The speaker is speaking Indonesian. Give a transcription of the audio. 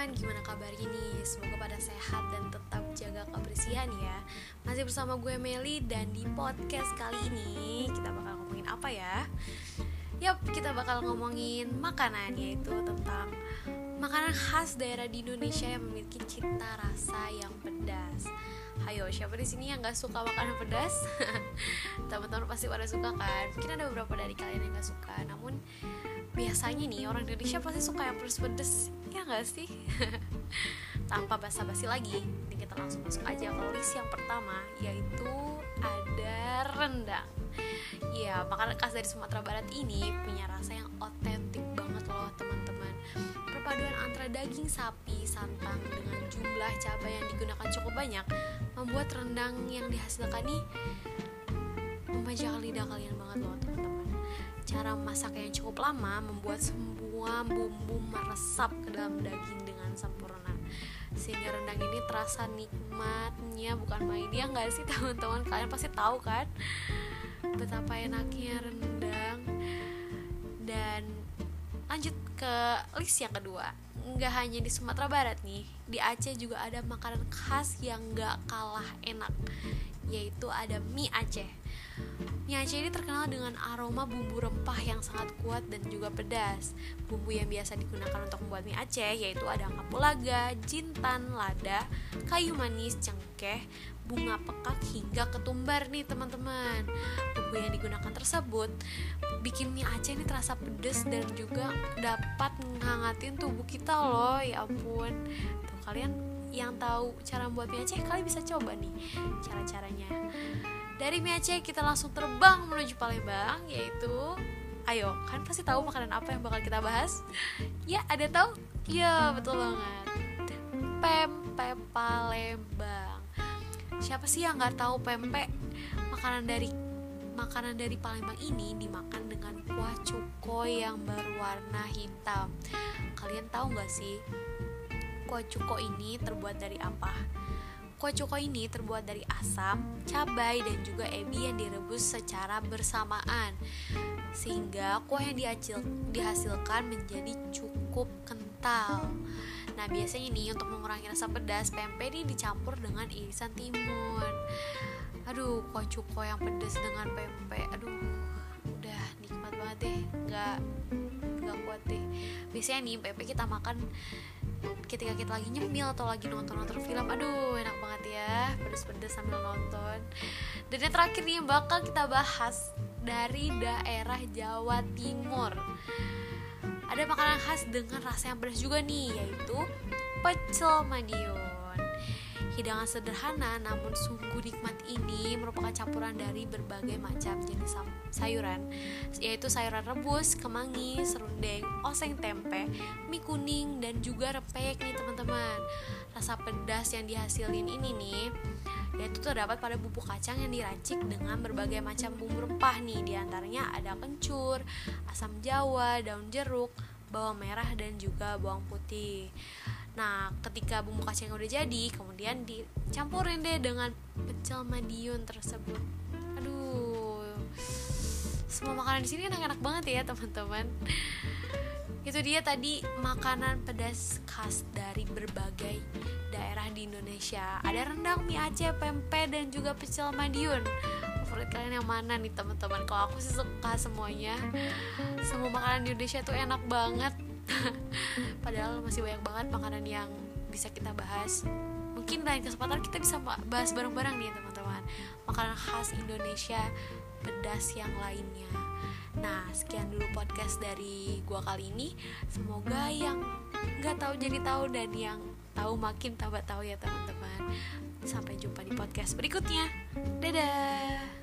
teman-teman, gimana kabar ini Semoga pada sehat dan tetap jaga kebersihan ya Masih bersama gue Meli dan di podcast kali ini kita bakal ngomongin apa ya? Yap, kita bakal ngomongin makanan yaitu tentang makanan khas daerah di Indonesia yang memiliki cita rasa yang pedas. Hayo, siapa di sini yang gak suka makanan pedas? Teman-teman pasti pada suka kan? Mungkin ada beberapa dari kalian yang gak suka, namun biasanya nih orang Indonesia pasti suka yang pedes-pedes, ya gak sih? Tanpa basa-basi lagi, kita langsung masuk aja ke list yang pertama yaitu ada rendang ya makanan khas dari Sumatera Barat ini punya rasa yang otentik daging sapi santan dengan jumlah cabai yang digunakan cukup banyak membuat rendang yang dihasilkan nih memanjakan lidah kalian banget loh teman-teman. Cara masak yang cukup lama membuat semua bumbu meresap ke dalam daging dengan sempurna. Sehingga rendang ini terasa nikmatnya bukan main. Ya nggak sih teman-teman? Kalian pasti tahu kan betapa enaknya rendang dan lanjut ke list yang kedua nggak hanya di Sumatera Barat nih di Aceh juga ada makanan khas yang nggak kalah enak yaitu ada mie Aceh Mie Aceh ini terkenal dengan aroma bumbu rempah yang sangat kuat dan juga pedas. Bumbu yang biasa digunakan untuk membuat mie Aceh yaitu ada kapulaga, jintan, lada, kayu manis, cengkeh, bunga pekak hingga ketumbar nih teman-teman. Bumbu yang digunakan tersebut bikin mie Aceh ini terasa pedas dan juga dapat menghangatin tubuh kita loh. Ya ampun. Tuh kalian yang tahu cara membuat mie Aceh kalian bisa coba nih cara-caranya. Dari mie Aceh kita langsung terbang menuju Palembang yaitu Ayo, kan pasti tahu makanan apa yang bakal kita bahas? Ya, ada tahu? Ya, betul banget. Pempek Palembang. Siapa sih yang nggak tahu pempek? Makanan dari makanan dari Palembang ini dimakan dengan kuah cuko yang berwarna hitam. Kalian tahu nggak sih kuah cuko ini terbuat dari apa? Kuah cuko ini terbuat dari asam, cabai, dan juga ebi yang direbus secara bersamaan Sehingga kuah yang dihasil, dihasilkan menjadi cukup kental Nah biasanya nih untuk mengurangi rasa pedas, pempek ini dicampur dengan irisan timun Aduh, kuah cuko yang pedas dengan pempek. Aduh, udah nikmat banget deh. Gak, gak kuat deh. Biasanya nih pempek kita makan ketika kita lagi nyemil atau lagi nonton-nonton film. Aduh enak banget ya. Pedes-pedes sambil nonton. Dan yang terakhir nih bakal kita bahas dari daerah Jawa Timur. Ada makanan khas dengan rasa yang pedas juga nih yaitu pecel Madiun Hidangan sederhana namun sungguh nikmat ini merupakan campuran dari berbagai macam jenis sayuran yaitu sayuran rebus, kemangi, serundeng, oseng tempe, mie kuning dan juga repek nih teman-teman. Rasa pedas yang dihasilin ini nih yaitu terdapat pada bubuk kacang yang diracik dengan berbagai macam bumbu rempah nih di antaranya ada kencur, asam jawa, daun jeruk, bawang merah dan juga bawang putih Nah, ketika bumbu kacang udah jadi, kemudian dicampurin deh dengan pecel Madiun tersebut. Aduh, semua makanan di sini enak-enak banget ya teman-teman. Itu dia tadi makanan pedas khas dari berbagai daerah di Indonesia. Ada rendang, mie Aceh, pempek, dan juga pecel Madiun. Favorit kalian yang mana nih teman-teman? Kalau aku sih suka semuanya. Semua makanan di Indonesia tuh enak banget padahal masih banyak banget makanan yang bisa kita bahas. Mungkin lain kesempatan kita bisa bahas bareng-bareng nih teman-teman. Makanan khas Indonesia pedas yang lainnya. Nah sekian dulu podcast dari gua kali ini. Semoga yang nggak tahu jadi tahu dan yang tahu makin tambah tahu ya teman-teman. Sampai jumpa di podcast berikutnya. Dadah